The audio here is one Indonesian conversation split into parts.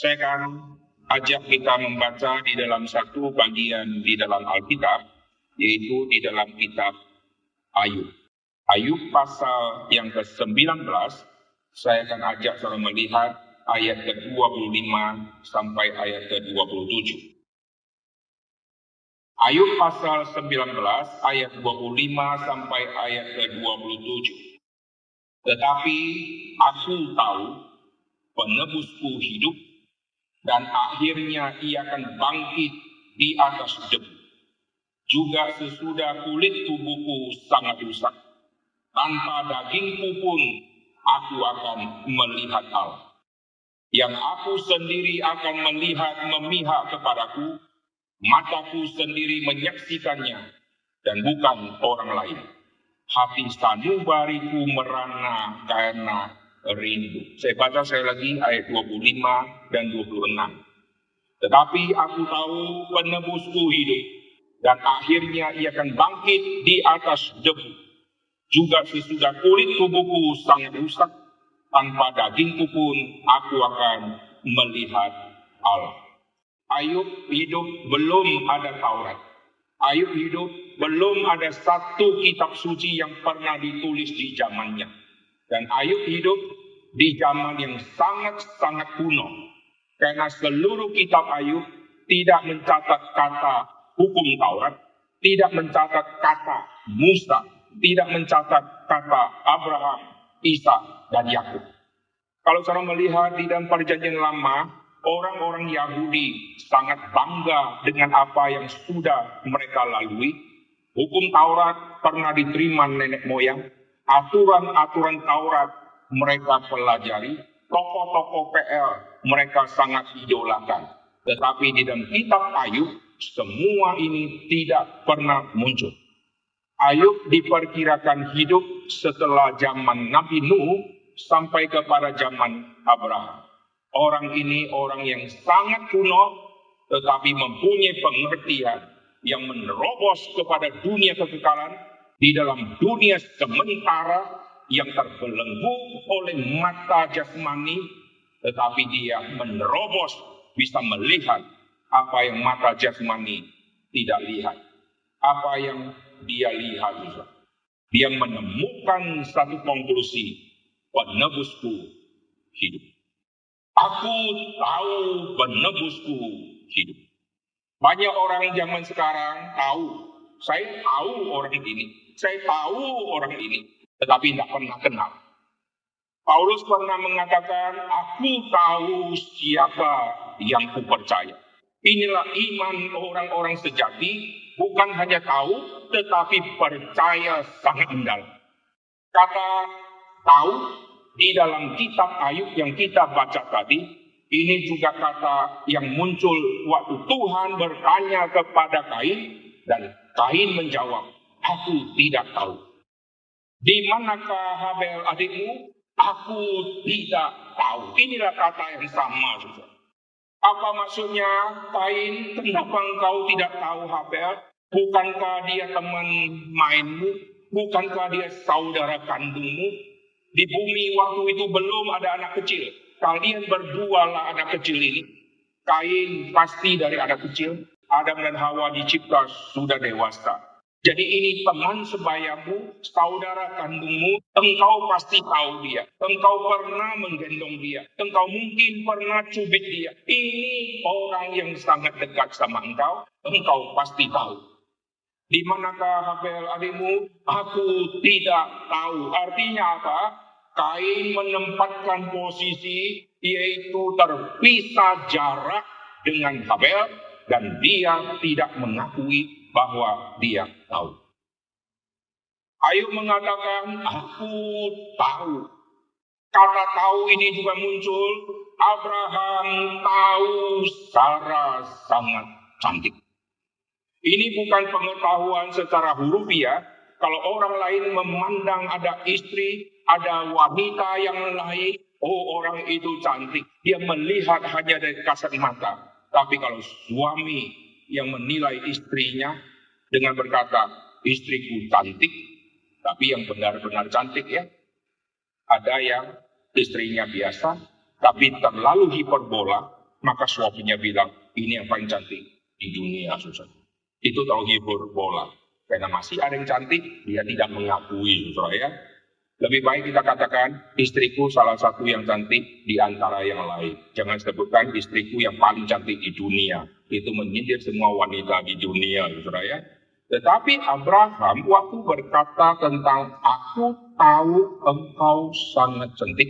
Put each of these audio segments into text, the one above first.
Saya akan ajak kita membaca di dalam satu bagian di dalam Alkitab, yaitu di dalam kitab Ayub. Ayub pasal yang ke-19, saya akan ajak saudara melihat ayat ke-25 sampai ayat ke-27. Ayub pasal 19 ayat 25 sampai ayat ke-27. Tetapi aku tahu penebusku hidup dan akhirnya ia akan bangkit di atas debu. Juga sesudah kulit tubuhku sangat rusak, tanpa dagingku pun aku akan melihat Allah yang aku sendiri akan melihat memihak kepadaku, mataku sendiri menyaksikannya, dan bukan orang lain. Hati sanubariku merana karena rindu. Saya baca saya lagi ayat 25 dan 26. Tetapi aku tahu penebusku hidup, dan akhirnya ia akan bangkit di atas debu. Juga sesudah kulit tubuhku sangat rusak, tanpa dagingku pun aku akan melihat Allah. Ayub hidup belum ada Taurat. Ayub hidup belum ada satu kitab suci yang pernah ditulis di zamannya. Dan Ayub hidup di zaman yang sangat-sangat kuno. Karena seluruh kitab Ayub tidak mencatat kata hukum Taurat, tidak mencatat kata Musa, tidak mencatat kata Abraham, Isa, dan Yakub. Kalau saya melihat di dalam perjanjian lama, orang-orang Yahudi sangat bangga dengan apa yang sudah mereka lalui. Hukum Taurat pernah diterima nenek moyang. Aturan-aturan Taurat mereka pelajari. Tokoh-tokoh PL mereka sangat idolakan. Tetapi di dalam kitab Ayub, semua ini tidak pernah muncul. Ayub diperkirakan hidup setelah zaman Nabi Nuh sampai kepada zaman Abraham. Orang ini orang yang sangat kuno tetapi mempunyai pengertian yang menerobos kepada dunia kekekalan di dalam dunia sementara yang terbelenggu oleh mata jasmani tetapi dia menerobos bisa melihat apa yang mata jasmani tidak lihat apa yang dia lihat dia menemukan satu konklusi penebusku hidup. Aku tahu penebusku hidup. Banyak orang zaman sekarang tahu, saya tahu orang ini, saya tahu orang ini, tetapi tidak pernah kenal. Paulus pernah mengatakan, aku tahu siapa yang ku percaya. Inilah iman orang-orang sejati, bukan hanya tahu, tetapi percaya sangat mendalam. Kata tahu di dalam kitab Ayub yang kita baca tadi, ini juga kata yang muncul waktu Tuhan bertanya kepada Kain dan Kain menjawab, aku tidak tahu. Di manakah Habel adikmu? Aku tidak tahu. Inilah kata yang sama juga. Apa maksudnya Kain? Kenapa engkau tidak tahu Habel? Bukankah dia teman mainmu? Bukankah dia saudara kandungmu? Di bumi waktu itu belum ada anak kecil. Kalian berdua lah anak kecil ini. Kain pasti dari anak kecil. Adam dan Hawa dicipta sudah dewasa. Jadi ini teman sebayamu, saudara kandungmu, engkau pasti tahu dia. Engkau pernah menggendong dia. Engkau mungkin pernah cubit dia. Ini orang yang sangat dekat sama engkau. Engkau pasti tahu. Di manakah Habel adikmu? Aku tidak tahu. Artinya apa? Kain menempatkan posisi yaitu terpisah jarak dengan Habel dan dia tidak mengakui bahwa dia tahu. Ayub mengatakan, aku tahu. Kata tahu ini juga muncul. Abraham tahu Sarah sangat cantik. Ini bukan pengetahuan secara hurufiah. Kalau orang lain memandang ada istri, ada wanita yang lain, oh orang itu cantik. Dia melihat hanya dari kasat mata. Tapi kalau suami yang menilai istrinya dengan berkata, istriku cantik, tapi yang benar-benar cantik ya. Ada yang istrinya biasa, tapi terlalu hiperbola, Maka suaminya bilang, ini yang paling cantik di dunia, susah. Itu tahu hibur bola. Karena masih ada yang cantik, dia tidak mengakui, saudara ya. Lebih baik kita katakan, istriku salah satu yang cantik di antara yang lain. Jangan sebutkan istriku yang paling cantik di dunia. Itu menyindir semua wanita di dunia, saudara ya. Tetapi Abraham waktu berkata tentang aku tahu engkau sangat cantik,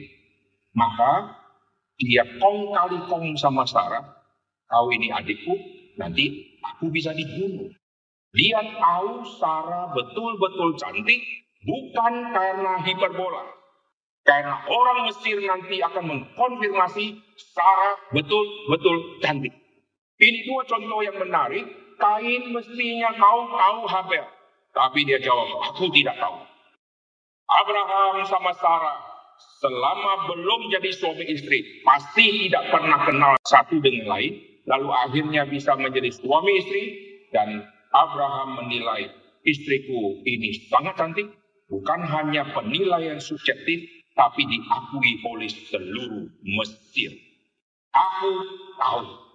maka dia kong kali kong sama Sarah, kau ini adikku, nanti aku bisa dibunuh. Dia tahu Sarah betul-betul cantik, bukan karena hiperbola. Karena orang Mesir nanti akan mengkonfirmasi Sarah betul-betul cantik. Ini dua contoh yang menarik Kain mestinya kau tahu Habel. Tapi dia jawab, aku tidak tahu. Abraham sama Sarah selama belum jadi suami istri, pasti tidak pernah kenal satu dengan lain. Lalu akhirnya bisa menjadi suami istri dan Abraham menilai istriku ini sangat cantik. Bukan hanya penilaian subjektif, tapi diakui oleh seluruh Mesir. Aku tahu.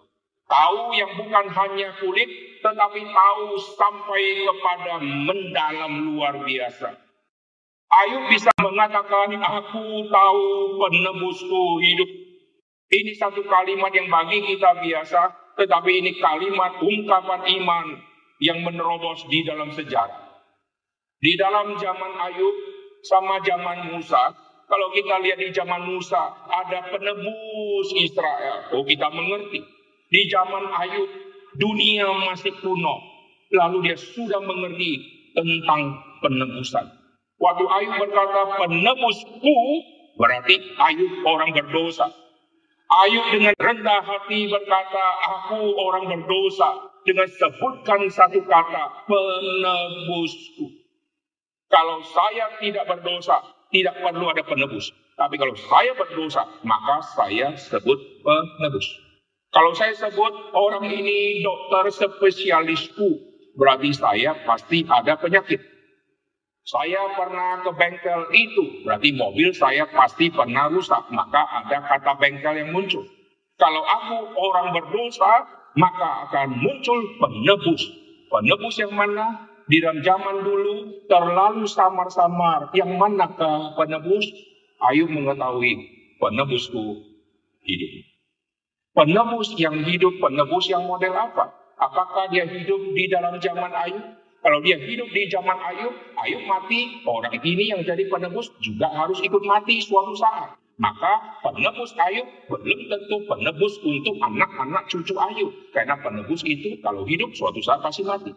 Tahu yang bukan hanya kulit, tetapi tahu sampai kepada mendalam luar biasa. Ayub bisa mengatakan, aku tahu penebusku hidup. Ini satu kalimat yang bagi kita biasa, tetapi ini kalimat ungkapan iman yang menerobos di dalam sejarah. Di dalam zaman Ayub sama zaman Musa, kalau kita lihat di zaman Musa, ada penebus Israel. Oh kita mengerti. Di zaman Ayub, dunia masih kuno. Lalu dia sudah mengerti tentang penebusan. Waktu Ayub berkata penebusku, berarti Ayub orang berdosa. Ayub dengan rendah hati berkata, aku orang berdosa. Dengan sebutkan satu kata, penebusku. Kalau saya tidak berdosa, tidak perlu ada penebus. Tapi kalau saya berdosa, maka saya sebut penebus. Kalau saya sebut orang ini dokter spesialisku, berarti saya pasti ada penyakit. Saya pernah ke bengkel itu, berarti mobil saya pasti pernah rusak, maka ada kata bengkel yang muncul. Kalau aku orang berdosa, maka akan muncul penebus. Penebus yang mana? Di dalam zaman dulu terlalu samar-samar. Yang manakah penebus? Ayo mengetahui penebusku hidup. Penebus yang hidup, penebus yang model apa? Apakah dia hidup di dalam zaman Ayub? Kalau dia hidup di zaman Ayub, Ayub mati, orang ini yang jadi penebus juga harus ikut mati suatu saat. Maka penebus Ayub belum tentu penebus untuk anak-anak cucu Ayub. Karena penebus itu kalau hidup suatu saat pasti mati.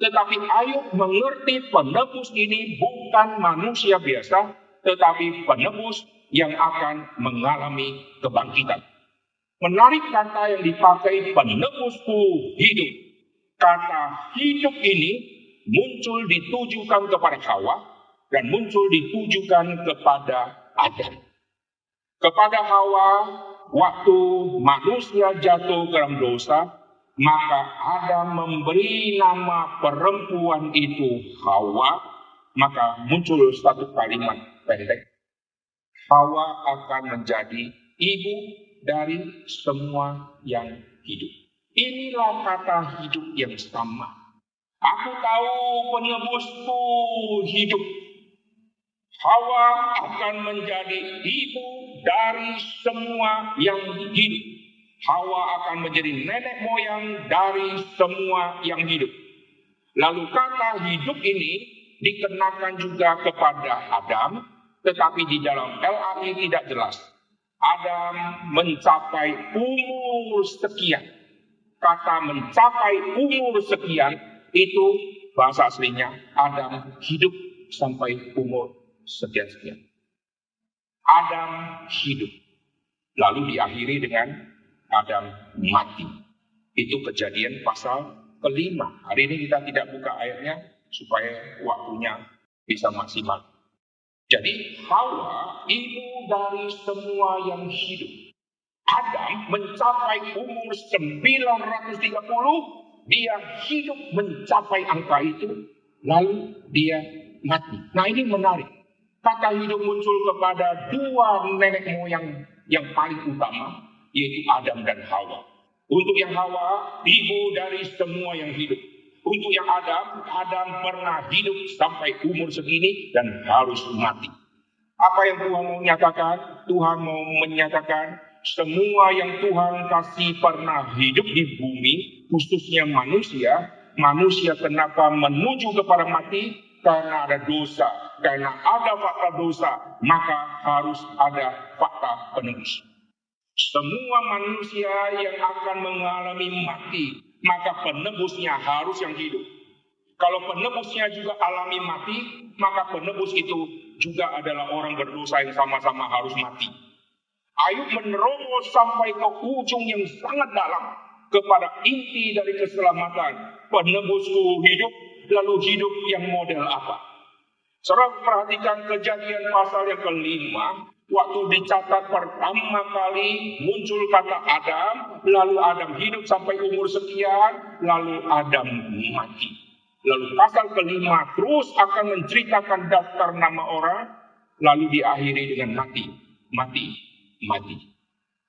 Tetapi Ayub mengerti penebus ini bukan manusia biasa, tetapi penebus yang akan mengalami kebangkitan. Menarik kata yang dipakai penebusku hidup. Kata hidup ini muncul ditujukan kepada Hawa dan muncul ditujukan kepada Adam. Kepada Hawa, waktu manusia jatuh ke dalam dosa, maka Adam memberi nama perempuan itu Hawa, maka muncul satu kalimat pendek. Hawa akan menjadi ibu dari semua yang hidup. Inilah kata hidup yang sama. Aku tahu penebusku hidup. Hawa akan menjadi ibu dari semua yang hidup. Hawa akan menjadi nenek moyang dari semua yang hidup. Lalu kata hidup ini dikenakan juga kepada Adam, tetapi di dalam LAI tidak jelas. Adam mencapai umur sekian. Kata mencapai umur sekian itu bahasa aslinya Adam hidup sampai umur sekian-sekian. Adam hidup. Lalu diakhiri dengan Adam mati. Itu kejadian pasal kelima. Hari ini kita tidak buka ayatnya supaya waktunya bisa maksimal. Jadi Hawa ibu dari semua yang hidup. Adam mencapai umur 930, dia hidup mencapai angka itu, lalu dia mati. Nah ini menarik. Kata hidup muncul kepada dua nenek moyang yang paling utama. yaitu Adam dan Hawa. Untuk yang Hawa, ibu dari semua yang hidup. Untuk yang Adam, Adam pernah hidup sampai umur segini dan harus mati. Apa yang Tuhan mau nyatakan? Tuhan mau menyatakan semua yang Tuhan kasih pernah hidup di bumi, khususnya manusia, manusia kenapa menuju kepada mati? Karena ada dosa. Karena ada fakta dosa, maka harus ada fakta penebus. Semua manusia yang akan mengalami mati, maka penebusnya harus yang hidup. Kalau penebusnya juga alami mati, maka penebus itu juga adalah orang berdosa yang sama-sama harus mati. Ayub menerobos sampai ke ujung yang sangat dalam kepada inti dari keselamatan. Penebusku hidup, lalu hidup yang model apa? Saudara perhatikan kejadian pasal yang kelima, waktu dicatat pertama kali muncul kata Adam, lalu Adam hidup sampai umur sekian, lalu Adam mati. Lalu pasal kelima terus akan menceritakan daftar nama orang, lalu diakhiri dengan mati, mati, mati.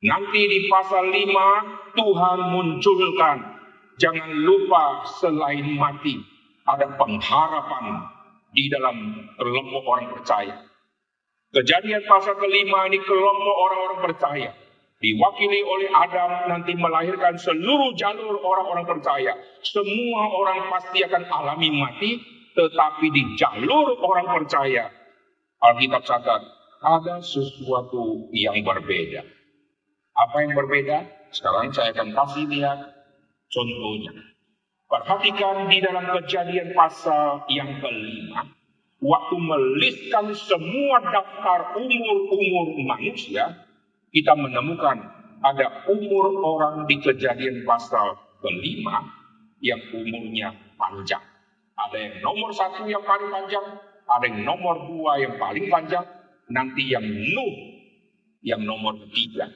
Nanti di pasal lima Tuhan munculkan, jangan lupa selain mati, ada pengharapan di dalam kelompok orang percaya. Kejadian pasal kelima ini kelompok orang-orang percaya. Diwakili oleh Adam nanti melahirkan seluruh jalur orang-orang percaya. Semua orang pasti akan alami mati, tetapi di jalur orang percaya. Alkitab catat, ada sesuatu yang berbeda. Apa yang berbeda? Sekarang saya akan kasih lihat contohnya. Perhatikan di dalam kejadian pasal yang kelima, waktu meliskan semua daftar umur-umur manusia, kita menemukan ada umur orang di kejadian pasal kelima yang umurnya panjang. Ada yang nomor satu yang paling panjang, ada yang nomor dua yang paling panjang, nanti yang Nuh yang nomor tiga.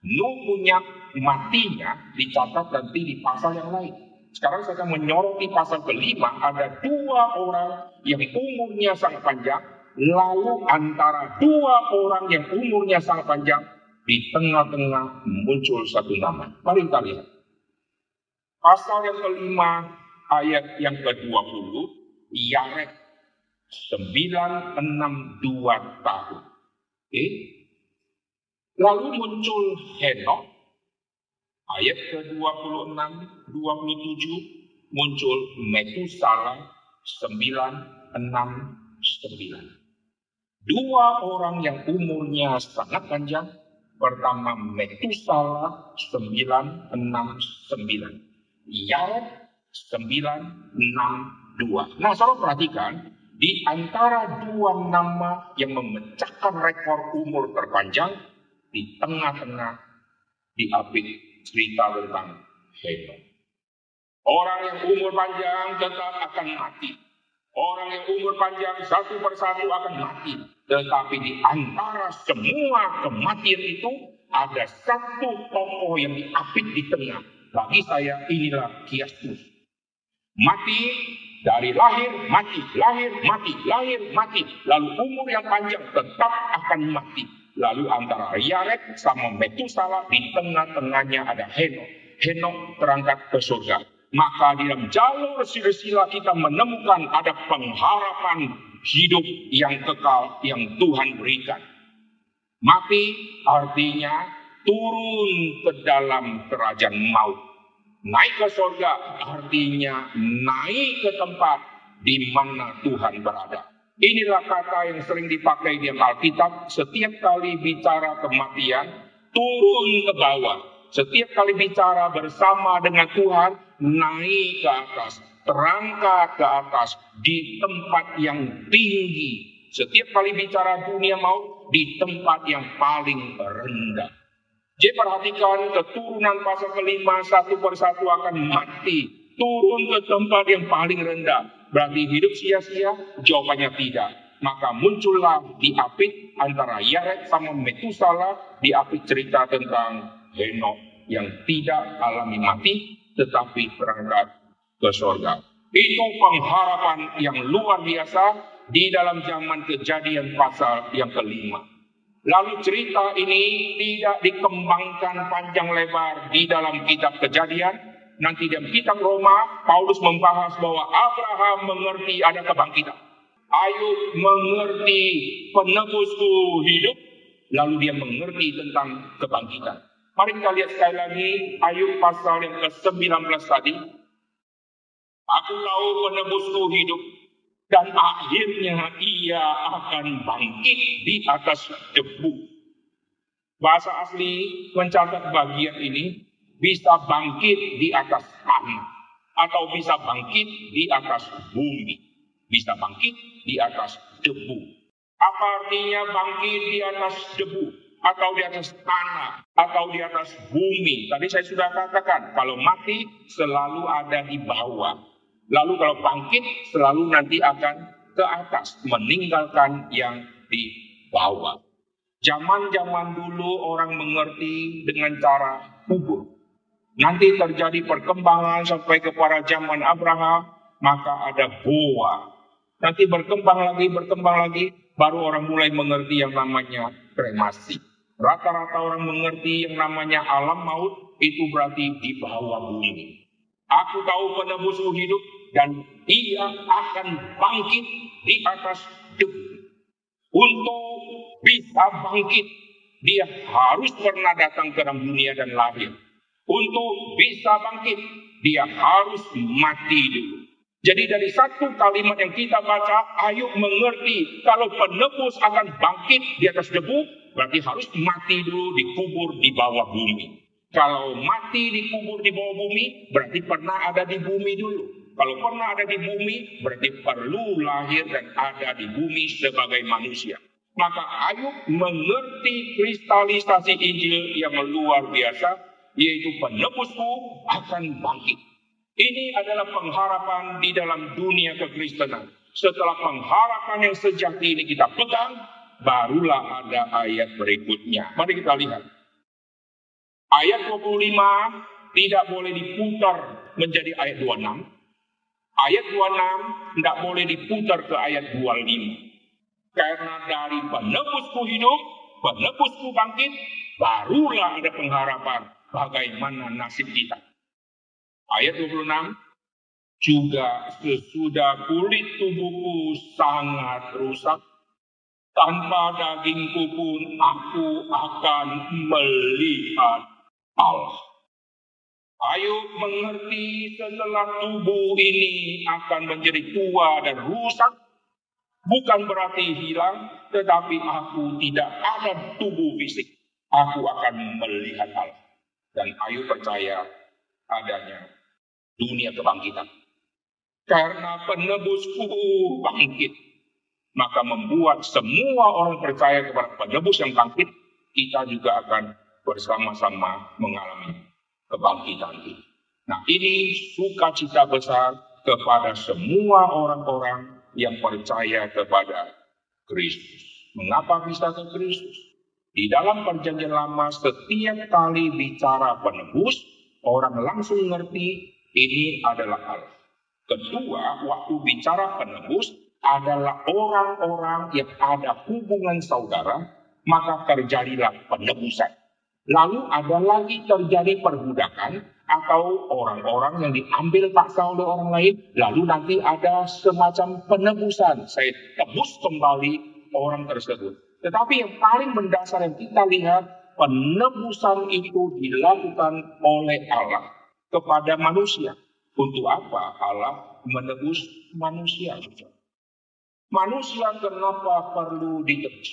Nuh punya matinya dicatat nanti di pasal yang lain. Sekarang saya menyoroti pasal kelima, ada dua orang yang umurnya sangat panjang, lalu antara dua orang yang umurnya sangat panjang, di tengah-tengah muncul satu nama. Mari kita lihat. Pasal yang kelima, ayat yang ke-20, Yaret 962 tahun. Oke. Lalu muncul Henok ayat ke-26, 27 muncul Metusala 969. Dua orang yang umurnya sangat panjang, pertama Metusala 969, Yared 962. Nah, saudara perhatikan, di antara dua nama yang memecahkan rekor umur terpanjang, di tengah-tengah diapit cerita tentang Henok. Orang yang umur panjang tetap akan mati. Orang yang umur panjang satu persatu akan mati. Tetapi di antara semua kematian itu ada satu tokoh yang diapit di tengah. Bagi saya inilah Kiastus. Mati dari lahir, mati, lahir, mati, lahir, mati. Lalu umur yang panjang tetap akan mati. Lalu antara Yaret sama Metusala di tengah-tengahnya ada Henok. Henok terangkat ke surga. Maka di dalam jalur silsilah kita menemukan ada pengharapan hidup yang kekal yang Tuhan berikan. Mati artinya turun ke dalam kerajaan maut. Naik ke surga artinya naik ke tempat di mana Tuhan berada. Inilah kata yang sering dipakai di Alkitab. Setiap kali bicara kematian, turun ke bawah. Setiap kali bicara bersama dengan Tuhan, naik ke atas. Terangkat ke atas di tempat yang tinggi. Setiap kali bicara dunia maut, di tempat yang paling rendah. Jadi perhatikan keturunan pasal kelima satu persatu akan mati. Turun ke tempat yang paling rendah Berarti hidup sia-sia? Jawabannya tidak. Maka muncullah di apit antara Yaret sama Metusala di apit cerita tentang Henok yang tidak alami mati tetapi berangkat ke surga. Itu pengharapan yang luar biasa di dalam zaman kejadian pasal yang kelima. Lalu cerita ini tidak dikembangkan panjang lebar di dalam kitab kejadian. Nanti dalam kitab Roma, Paulus membahas bahwa Abraham mengerti ada kebangkitan. Ayub mengerti penebusku hidup, lalu dia mengerti tentang kebangkitan. Mari kita lihat sekali lagi Ayub pasal yang ke-19 tadi. Aku tahu penebusku hidup, dan akhirnya ia akan bangkit di atas debu. Bahasa asli mencatat bagian ini bisa bangkit di atas tanah atau bisa bangkit di atas bumi, bisa bangkit di atas debu. Apa artinya bangkit di atas debu atau di atas tanah atau di atas bumi? Tadi saya sudah katakan kalau mati selalu ada di bawah Lalu kalau bangkit selalu nanti akan ke atas, meninggalkan yang di bawah. Zaman-zaman dulu orang mengerti dengan cara kubur. Nanti terjadi perkembangan sampai kepada zaman Abraham, maka ada goa. Nanti berkembang lagi, berkembang lagi, baru orang mulai mengerti yang namanya kremasi. Rata-rata orang mengerti yang namanya alam maut, itu berarti di bawah bumi. Aku tahu penebusku hidup, dan ia akan bangkit di atas debu. Untuk bisa bangkit, dia harus pernah datang ke dalam dunia dan lahir. Untuk bisa bangkit, dia harus mati dulu. Jadi dari satu kalimat yang kita baca, Ayub mengerti kalau penebus akan bangkit di atas debu, berarti harus mati dulu dikubur di bawah bumi. Kalau mati dikubur di bawah bumi, berarti pernah ada di bumi dulu. Kalau pernah ada di bumi, berarti perlu lahir dan ada di bumi sebagai manusia. Maka Ayub mengerti kristalisasi Injil yang luar biasa, yaitu penebusku akan bangkit. Ini adalah pengharapan di dalam dunia kekristenan. Setelah pengharapan yang sejati ini kita pegang, barulah ada ayat berikutnya. Mari kita lihat. Ayat 25 tidak boleh diputar menjadi ayat 26 Ayat 26 tidak boleh diputar ke ayat 25. Karena dari penebusku hidup, penebusku bangkit, barulah ada pengharapan bagaimana nasib kita. Ayat 26, juga sesudah kulit tubuhku sangat rusak, tanpa dagingku pun aku akan melihat Allah. Ayub mengerti setelah tubuh ini akan menjadi tua dan rusak. Bukan berarti hilang, tetapi aku tidak ada tubuh fisik. Aku akan melihat Allah. Dan Ayub percaya adanya dunia kebangkitan. Karena penebusku bangkit, maka membuat semua orang percaya kepada penebus yang bangkit, kita juga akan bersama-sama mengalami kebangkitan ini. Nah ini sukacita besar kepada semua orang-orang yang percaya kepada Kristus. Mengapa bisa ke Kristus? Di dalam perjanjian lama setiap kali bicara penebus, orang langsung ngerti ini adalah Allah. Kedua, waktu bicara penebus adalah orang-orang yang ada hubungan saudara, maka terjadilah penebusan. Lalu ada lagi terjadi perbudakan atau orang-orang yang diambil paksa oleh orang lain. Lalu nanti ada semacam penebusan. Saya tebus kembali orang tersebut. Tetapi yang paling mendasar yang kita lihat, penebusan itu dilakukan oleh Allah kepada manusia. Untuk apa Allah menebus manusia? Manusia kenapa perlu ditebus?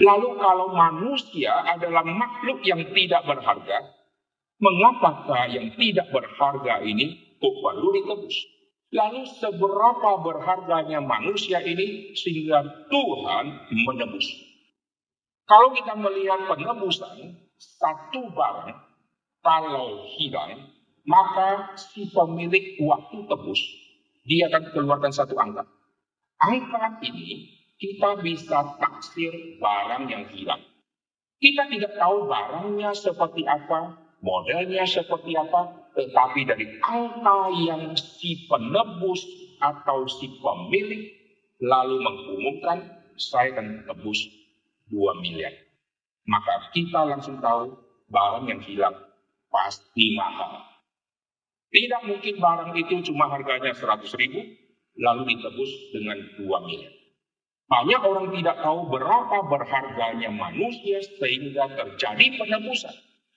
Lalu kalau manusia adalah makhluk yang tidak berharga, mengapakah yang tidak berharga ini kok perlu ditebus? Lalu seberapa berharganya manusia ini sehingga Tuhan menebus? Kalau kita melihat penebusan satu barang, kalau hilang, maka si pemilik waktu tebus, dia akan keluarkan satu angka. Angka ini kita bisa taksir barang yang hilang. Kita tidak tahu barangnya seperti apa, modelnya seperti apa, tetapi dari angka yang si penebus atau si pemilik lalu mengumumkan, saya akan tebus 2 miliar. maka kita langsung tahu barang yang hilang pasti mahal. Tidak mungkin barang itu cuma harganya 100 ribu, lalu ditebus dengan 2 miliar. Banyak orang tidak tahu berapa berharganya manusia sehingga terjadi penebusan.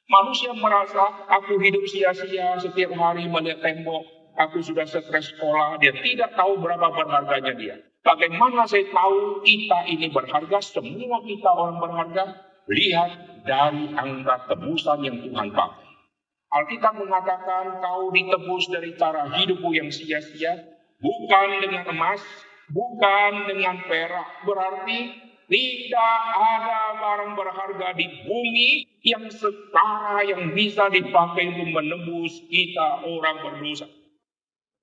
Manusia merasa aku hidup sia-sia setiap hari melihat tembok, aku sudah stres sekolah, dia tidak tahu berapa berharganya dia. Bagaimana saya tahu kita ini berharga, semua kita orang berharga, lihat dari angka tebusan yang Tuhan pakai. Alkitab mengatakan kau ditebus dari cara hidupmu yang sia-sia, bukan dengan emas, bukan dengan perak. Berarti tidak ada barang berharga di bumi yang setara yang bisa dipakai untuk menembus kita orang berdosa.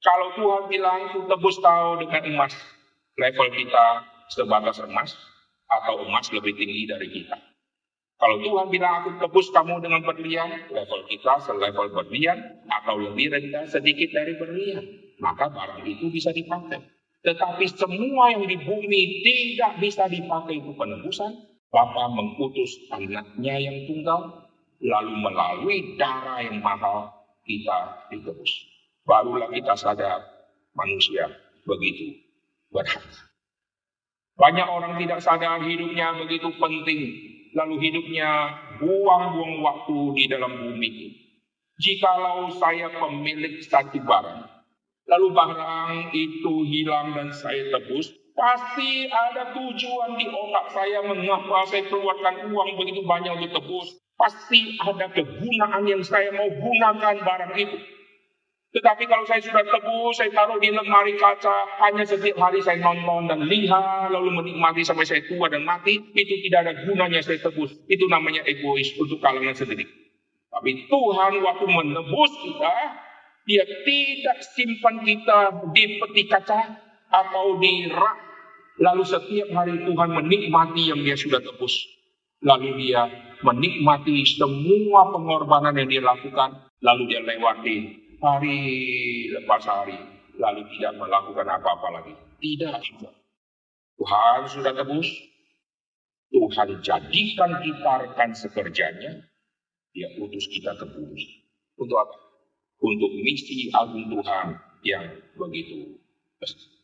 Kalau Tuhan bilang itu tebus kau dengan emas, level kita sebatas emas atau emas lebih tinggi dari kita. Kalau Tuhan bilang aku tebus kamu dengan berlian, level kita selevel berlian atau lebih rendah sedikit dari berlian, maka barang itu bisa dipakai. Tetapi semua yang di bumi tidak bisa dipakai untuk penebusan. Bapa mengutus anaknya yang tunggal, lalu melalui darah yang mahal kita ditebus. Barulah kita sadar manusia begitu Banyak orang tidak sadar hidupnya begitu penting, lalu hidupnya buang-buang waktu di dalam bumi. Jikalau saya pemilik satu barang, lalu barang itu hilang dan saya tebus, pasti ada tujuan di otak saya mengapa saya keluarkan uang begitu banyak untuk tebus. Pasti ada kegunaan yang saya mau gunakan barang itu. Tetapi kalau saya sudah tebus, saya taruh di lemari kaca, hanya setiap hari saya nonton dan lihat, lalu menikmati sampai saya tua dan mati, itu tidak ada gunanya saya tebus. Itu namanya egois untuk kalangan sendiri. Tapi Tuhan waktu menebus kita, dia tidak simpan kita di peti kaca atau di rak. Lalu setiap hari Tuhan menikmati yang dia sudah tebus. Lalu dia menikmati semua pengorbanan yang dia lakukan. Lalu dia lewati hari lepas hari, lalu tidak melakukan apa-apa lagi. Tidak. Tuhan sudah tebus, Tuhan jadikan kita rekan sekerjanya, dia utus kita ke bumi. Untuk apa? Untuk misi agung Tuhan yang begitu besar.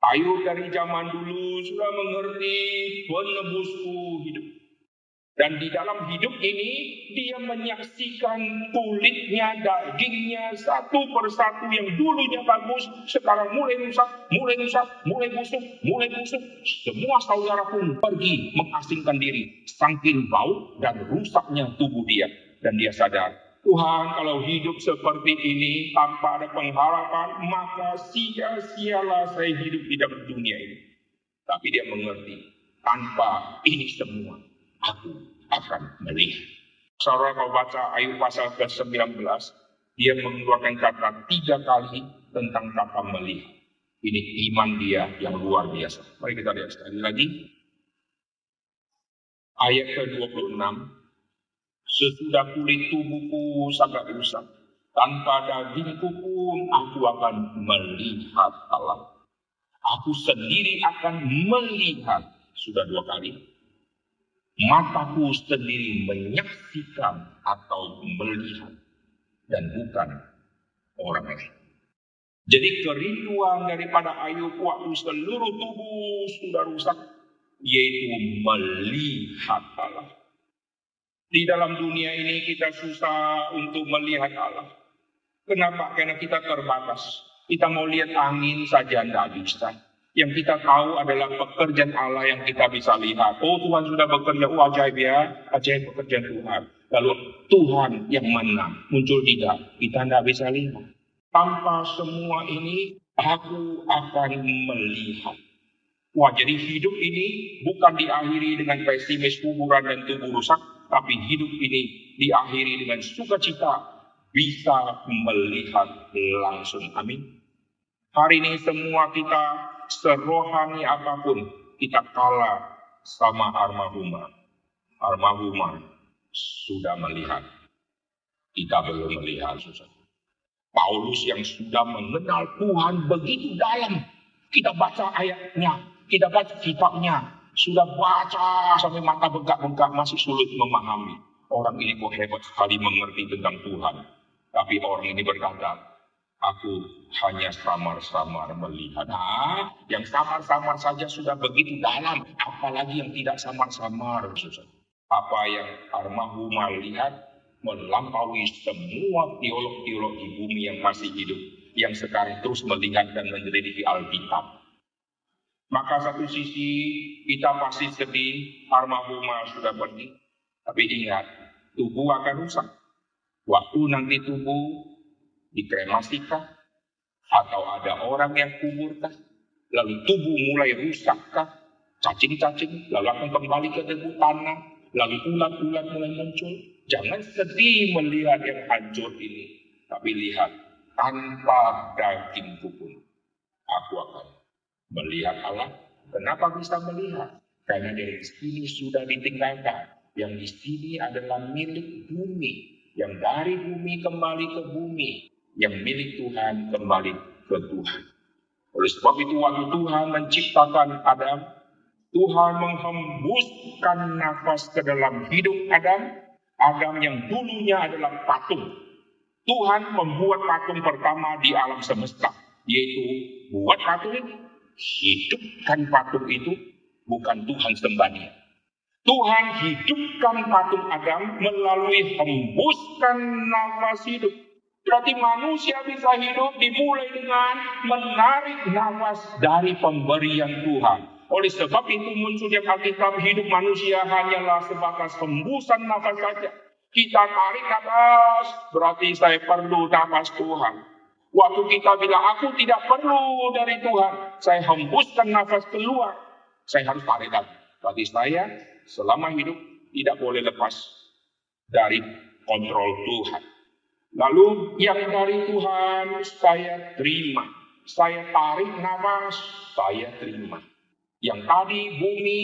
Ayub dari zaman dulu sudah mengerti penebusku hidup. Dan di dalam hidup ini dia menyaksikan kulitnya, dagingnya satu persatu yang dulunya bagus, sekarang mulai rusak, mulai rusak, mulai busuk, mulai busuk. Semua saudara pun pergi mengasingkan diri, saking bau dan rusaknya tubuh dia. Dan dia sadar, Tuhan kalau hidup seperti ini tanpa ada pengharapan, maka sia-sialah saya hidup di dalam dunia ini. Tapi dia mengerti, tanpa ini semua, aku akan melihat. Saudara kalau baca Ayub pasal ke-19, dia mengeluarkan kata tiga kali tentang kata melihat. Ini iman dia yang luar biasa. Mari kita lihat sekali lagi. Ayat ke-26. Sesudah kulit tubuhku sangat rusak, tanpa dagingku pun aku akan melihat Allah. Aku sendiri akan melihat. Sudah dua kali mataku sendiri menyaksikan atau melihat dan bukan orang lain. Jadi kerinduan daripada Ayub waktu seluruh tubuh sudah rusak, yaitu melihat Allah. Di dalam dunia ini kita susah untuk melihat Allah. Kenapa? Karena kita terbatas. Kita mau lihat angin saja tidak bisa. Yang kita tahu adalah pekerjaan Allah yang kita bisa lihat. Oh Tuhan sudah bekerja, oh ajaib ya, ajaib pekerjaan Tuhan. Lalu Tuhan yang mana muncul tidak, kita tidak bisa lihat. Tanpa semua ini, aku akan melihat. Wah, jadi hidup ini bukan diakhiri dengan pesimis, kuburan, dan tubuh rusak, tapi hidup ini diakhiri dengan sukacita, bisa melihat langsung. Amin. Hari ini semua kita serohani apa pun kita kalah sama Armahuma. Armahuma sudah melihat. Kita belum melihat susah. Paulus yang sudah mengenal Tuhan begitu dalam. Kita baca ayatnya, kita baca kitabnya. Sudah baca sampai mata bengkak-bengkak masih sulit memahami. Orang ini kok hebat sekali mengerti tentang Tuhan. Tapi orang ini berkata, aku hanya samar-samar melihat. Nah, yang samar-samar saja sudah begitu dalam, apalagi yang tidak samar-samar. Apa yang Armahuma lihat melampaui semua teolog-teolog di bumi yang masih hidup, yang sekarang terus melihat dan menyelidiki Alkitab. Maka satu sisi kita pasti sedih, Armahuma sudah pergi. Tapi ingat, tubuh akan rusak. Waktu nanti tubuh dikremasikah? Atau ada orang yang kuburkah? Lalu tubuh mulai rusakkah? Cacing-cacing, lalu akan kembali ke debu tanah. Lalu ulat-ulat mulai muncul. Jangan sedih melihat yang hancur ini. Tapi lihat, tanpa dagingku pun aku akan melihat Allah. Kenapa bisa melihat? Karena dari sini sudah ditinggalkan. Yang di sini adalah milik bumi yang dari bumi kembali ke bumi, yang milik Tuhan kembali ke Tuhan. Oleh sebab itu waktu Tuhan menciptakan Adam, Tuhan menghembuskan nafas ke dalam hidup Adam, Adam yang dulunya adalah patung. Tuhan membuat patung pertama di alam semesta, yaitu buat patung hidupkan patung itu, bukan Tuhan sembah Tuhan hidupkan patung Adam melalui hembuskan nafas hidup. Berarti manusia bisa hidup dimulai dengan menarik nafas dari pemberian Tuhan. Oleh sebab itu munculnya Alkitab hidup manusia hanyalah sebatas hembusan nafas saja. Kita tarik nafas, berarti saya perlu nafas Tuhan. Waktu kita bilang, aku tidak perlu dari Tuhan. Saya hembuskan nafas keluar. Saya harus tarik nafas. Berarti saya selama hidup tidak boleh lepas dari kontrol Tuhan. Lalu yang dari Tuhan saya terima. Saya tarik nafas, saya terima. Yang tadi bumi,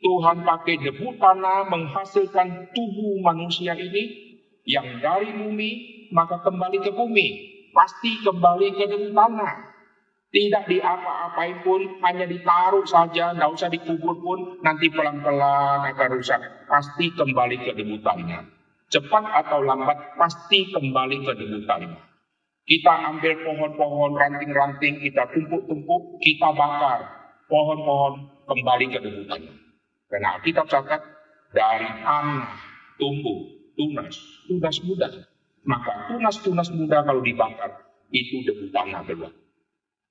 Tuhan pakai debu tanah menghasilkan tubuh manusia ini. Yang dari bumi, maka kembali ke bumi. Pasti kembali ke debu tanah. Tidak di apa-apain pun, hanya ditaruh saja, tidak usah dikubur pun, nanti pelan-pelan akan rusak. Pasti kembali ke debu tanah. Cepat atau lambat, pasti kembali ke debu tanah. Kita ambil pohon-pohon ranting-ranting, kita tumpuk-tumpuk, kita bakar. Pohon-pohon kembali ke debu tanah. Karena kita catat, dari tanah tumbuh tunas, tunas muda. Maka tunas-tunas muda kalau dibakar, itu debu tanah keluar.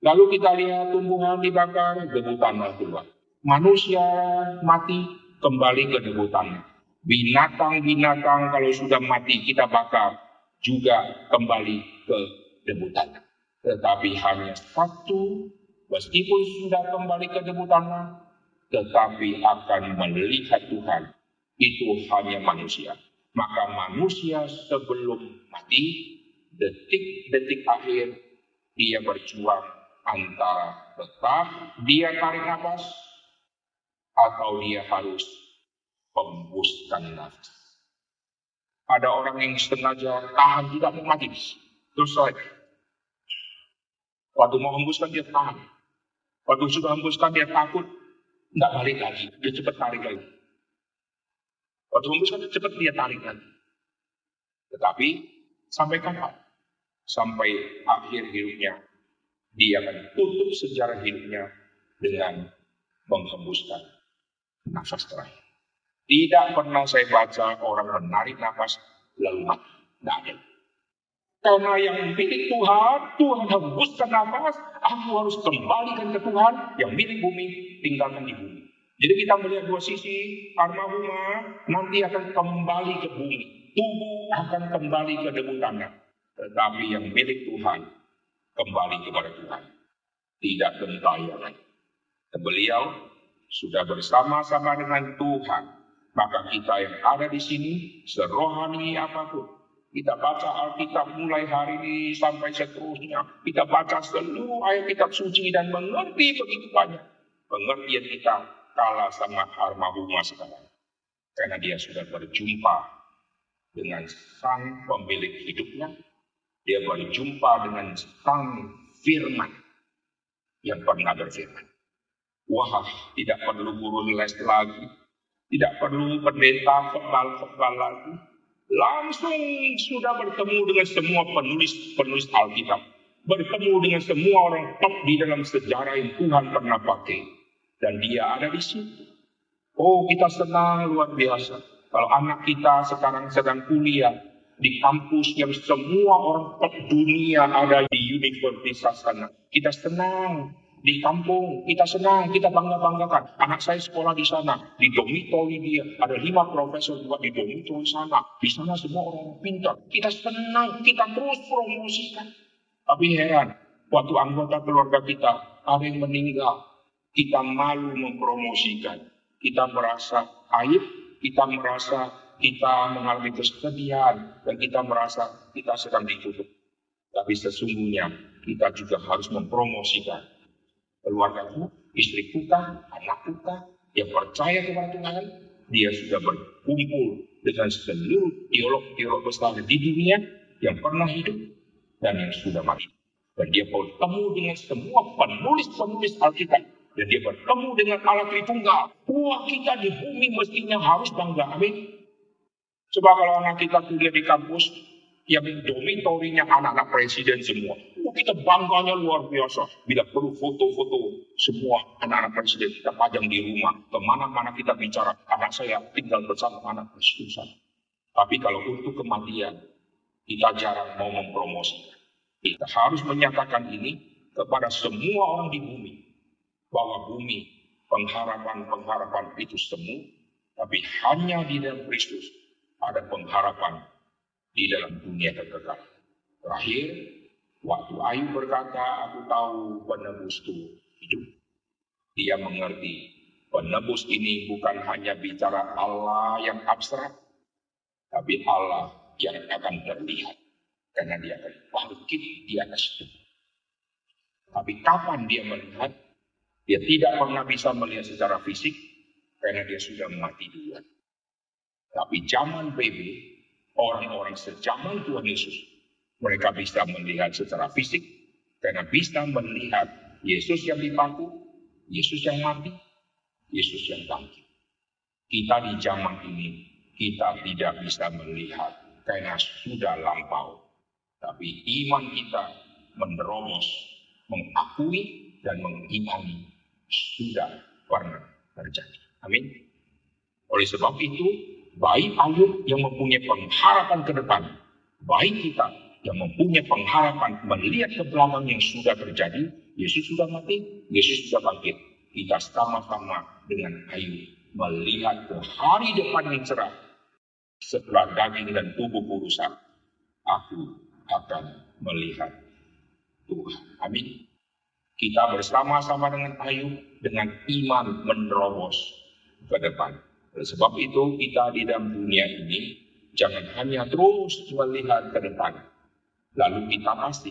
Lalu kita lihat tumbuhan dibakar, debu tanah keluar. Manusia mati, kembali ke debu tanah. Binatang-binatang kalau sudah mati kita bakar, juga kembali ke debu tanah. Tetapi hanya satu, meskipun sudah kembali ke debu tanah, tetapi akan melihat Tuhan. Itu hanya manusia. Maka manusia sebelum mati, detik-detik akhir, dia berjuang antara tetap dia tarik nafas atau dia harus hembuskan nafas. Ada orang yang sengaja tahan tidak mau mati. Terus saya. Waktu mau hembuskan dia tahan. Waktu sudah hembuskan dia takut. Tidak balik lagi. Dia cepat tarik lagi. Waktu hembuskan dia cepat dia tarik lagi. Tetapi sampai kapan? Sampai akhir hidupnya dia akan tutup sejarah hidupnya dengan menghembuskan nafas terakhir. Tidak pernah saya baca orang menarik nafas lalu mati. Karena yang milik Tuhan, Tuhan hembuskan nafas, aku harus kembalikan ke Tuhan yang milik bumi, tinggalkan di bumi. Jadi kita melihat dua sisi, armahuma nanti akan kembali ke bumi. Tubuh akan kembali ke debu tanah. Tetapi yang milik Tuhan kembali kepada Tuhan. Tidak gentayangan. Beliau sudah bersama-sama dengan Tuhan. Maka kita yang ada di sini, serohani apa pun, kita baca Alkitab mulai hari ini sampai seterusnya. Kita baca seluruh ayat kitab suci dan mengerti begitu banyak. Pengertian kita kalah sama Harmahuma sekarang. Karena dia sudah berjumpa dengan sang pemilik hidupnya, dia berjumpa dengan sang firman yang pernah berfirman. Wah, tidak perlu guru les lagi. Tidak perlu pendeta kebal-kebal lagi. Langsung sudah bertemu dengan semua penulis-penulis Alkitab. Bertemu dengan semua orang top di dalam sejarah yang Tuhan pernah pakai. Dan dia ada di situ. Oh, kita senang luar biasa. Kalau anak kita sekarang sedang kuliah di kampus yang semua orang top dunia ada di universitas sana. Kita senang di kampung kita senang, kita bangga-banggakan. Anak saya sekolah di sana, di dormitory dia. Ada lima profesor juga di dormitory sana. Di sana semua orang pintar. Kita senang, kita terus promosikan. Tapi heran, waktu anggota keluarga kita ada yang meninggal, kita malu mempromosikan. Kita merasa aib, kita merasa kita mengalami kesedihan, dan kita merasa kita sedang ditutup. Tapi sesungguhnya kita juga harus mempromosikan keluargaku, istri kita, anak kita yang percaya kepada Tuhan, dia sudah berkumpul dengan seluruh teolog-teolog besar di dunia yang pernah hidup dan yang sudah mati. Dan dia bertemu dengan semua penulis-penulis Alkitab. Dan dia bertemu dengan Allah Tritunggal. Wah kita di bumi mestinya harus bangga. Amin. Coba kalau anak kita kuliah di kampus, yang dormitorinya anak-anak presiden semua. Kita bangganya luar biasa. Bila perlu foto-foto semua anak-anak presiden kita pajang di rumah. Ke mana-mana kita bicara, anak saya tinggal bersama anak presiden. Tapi kalau untuk kematian, kita jarang mau mempromosikan. Kita harus menyatakan ini kepada semua orang di bumi. Bahwa bumi, pengharapan-pengharapan itu semu. Tapi hanya di dalam Kristus ada pengharapan di dalam dunia kekal. Terakhir, waktu Ayub berkata, aku tahu penebusku hidup. Dia mengerti penebus ini bukan hanya bicara Allah yang abstrak, tapi Allah yang akan terlihat. Karena dia akan bangkit di atas itu. Tapi kapan dia melihat? Dia tidak pernah bisa melihat secara fisik, karena dia sudah mati duluan. Tapi zaman BB, orang-orang sejaman Tuhan Yesus. Mereka bisa melihat secara fisik, karena bisa melihat Yesus yang dipaku, Yesus yang mati, Yesus yang bangkit. Kita di zaman ini, kita tidak bisa melihat karena sudah lampau. Tapi iman kita menerobos, mengakui dan mengimani sudah pernah terjadi. Amin. Oleh sebab itu, baik Ayub yang mempunyai pengharapan ke depan, baik kita yang mempunyai pengharapan melihat ke belakang yang sudah terjadi, Yesus sudah mati, Yesus sudah bangkit. Kita sama-sama dengan Ayub melihat ke hari depan yang cerah. Setelah daging dan tubuh rusak, aku akan melihat Tuhan. Amin. Kita bersama-sama dengan Ayub dengan iman menerobos ke depan. Oleh sebab itu kita di dalam dunia ini jangan hanya terus melihat ke depan. Lalu kita pasti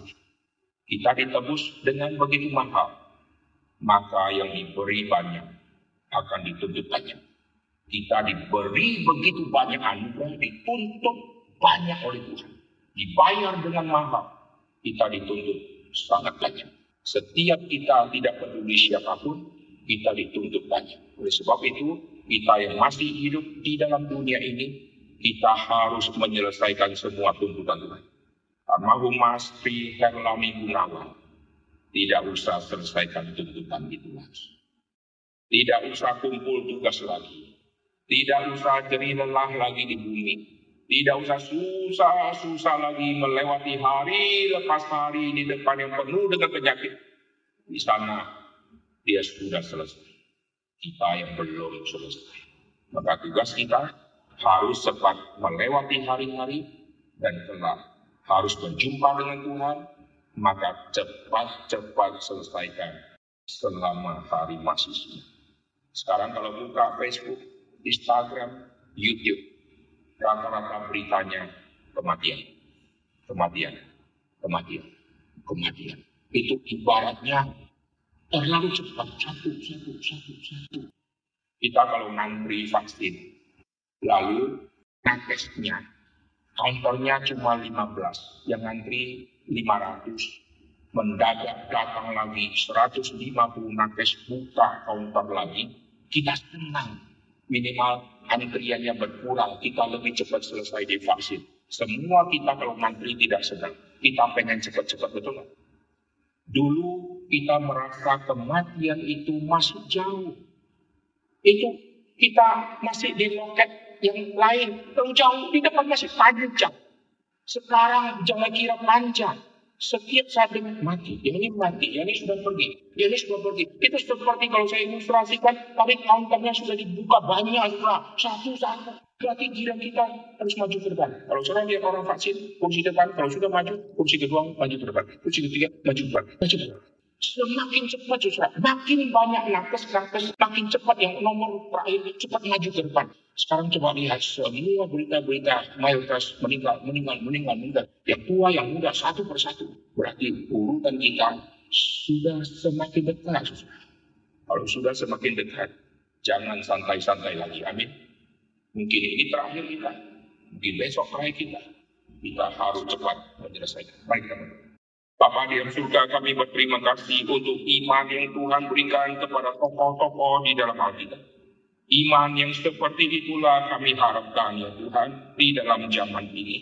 kita ditebus dengan begitu mahal. Maka yang diberi banyak akan dituntut banyak. Kita diberi begitu banyak anugerah, dituntut banyak oleh Tuhan. Dibayar dengan mahal, kita dituntut sangat banyak. Setiap kita tidak peduli siapa pun, kita dituntut banyak. Oleh sebab itu, kita yang masih hidup di dalam dunia ini, kita harus menyelesaikan semua tuntutan Tuhan. Almarhum Mas Pri Herlami Gunawan tidak usah selesaikan tuntutan itu lagi. Tidak usah kumpul tugas lagi. Tidak usah jadi lelah lagi di bumi. Tidak usah susah-susah lagi melewati hari lepas hari di depan yang penuh dengan penyakit. Di sana dia sudah selesai kita yang belum selesai. Maka tugas kita harus cepat melewati hari-hari dan kelak harus berjumpa dengan Tuhan, maka cepat-cepat selesaikan selama hari masih. Sekarang kalau buka Facebook, Instagram, YouTube, rata-rata beritanya kematian, kematian, kematian, kematian. Itu ibaratnya terlalu cepat. Satu satu satu satu. Kita kalau ngantri vaksin lalu nakesnya counternya cuma 15 yang ngantri 500 mendadak datang lagi 150 nakes buka counter lagi, kita senang. Minimal antriannya berkurang, kita lebih cepat selesai divaksin. Semua kita kalau ngantri tidak senang. Kita pengen cepat-cepat, betul nggak? Dulu kita merasa kematian itu masih jauh. Itu kita masih di loket yang lain. Terlalu jauh, di depan masih panjang. Sekarang jangan kira panjang. Setiap saat mati, yang ini mati, yang ini sudah pergi, yang ini sudah pergi. Itu seperti kalau saya ilustrasikan, tadi counternya sudah dibuka banyak, satu-satu. Berarti giliran kita harus maju ke depan. Kalau seorang lihat orang vaksin, kursi depan, kalau sudah maju, kursi kedua maju ke depan, kursi ketiga maju ke depan, maju ke depan. Semakin cepat justru, makin banyak nakes-nakes, makin cepat yang nomor terakhir cepat maju ke depan. Sekarang coba lihat semua berita-berita mayoritas meninggal, meninggal, meninggal, meninggal. Yang tua, yang muda, satu persatu. Berarti urutan kita sudah semakin dekat. Kalau sudah semakin dekat, jangan santai-santai lagi. Amin. Mungkin ini terakhir kita. Mungkin besok terakhir kita. Kita harus cepat menyelesaikan. Baik teman-teman. Bapak di surga kami berterima kasih untuk iman yang Tuhan berikan kepada tokoh-tokoh di dalam Alkitab. Iman yang seperti itulah kami harapkan ya Tuhan di dalam zaman ini.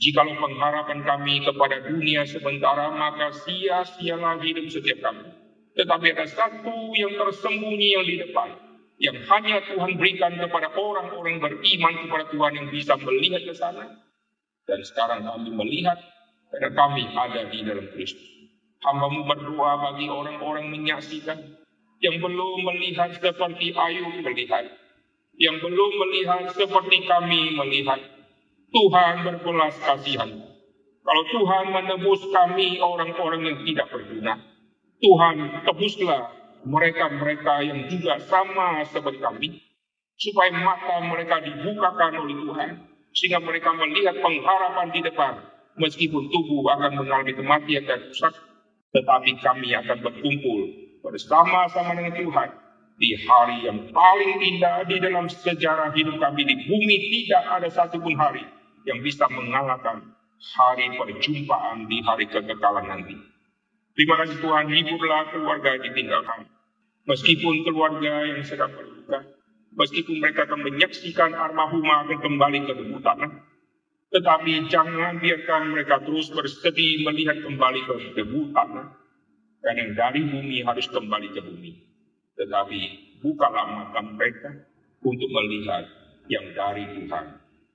Jikalau pengharapan kami kepada dunia sementara maka sia-sialah hidup setiap kami. Tetapi ada satu yang tersembunyi yang di depan. Yang hanya Tuhan berikan kepada orang-orang beriman kepada Tuhan yang bisa melihat ke sana. Dan sekarang kami melihat karena kami ada di dalam Kristus. Hambamu berdoa bagi orang-orang menyaksikan yang belum melihat seperti Ayub melihat. Yang belum melihat seperti kami melihat. Tuhan berbelas kasihan. Kalau Tuhan menebus kami orang-orang yang tidak berguna. Tuhan tebuslah mereka-mereka yang juga sama seperti kami. Supaya mata mereka dibukakan oleh Tuhan. Sehingga mereka melihat pengharapan di depan meskipun tubuh akan mengalami kematian dan rusak, tetapi kami akan berkumpul bersama-sama dengan Tuhan di hari yang paling indah di dalam sejarah hidup kami di bumi tidak ada satupun hari yang bisa mengalahkan hari perjumpaan di hari kekekalan nanti. Terima kasih Tuhan, hiburlah keluarga yang ditinggalkan. Meskipun keluarga yang sedang berduka, meskipun mereka akan menyaksikan armahumah akan kembali ke tubuh tanah, tetapi jangan biarkan mereka terus bersedih melihat kembali ke debu tanah. Karena dari bumi harus kembali ke bumi. Tetapi bukalah mata mereka untuk melihat yang dari Tuhan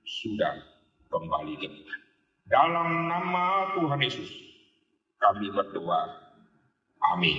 sudah kembali ke Tuhan. Dalam nama Tuhan Yesus kami berdoa. Amin.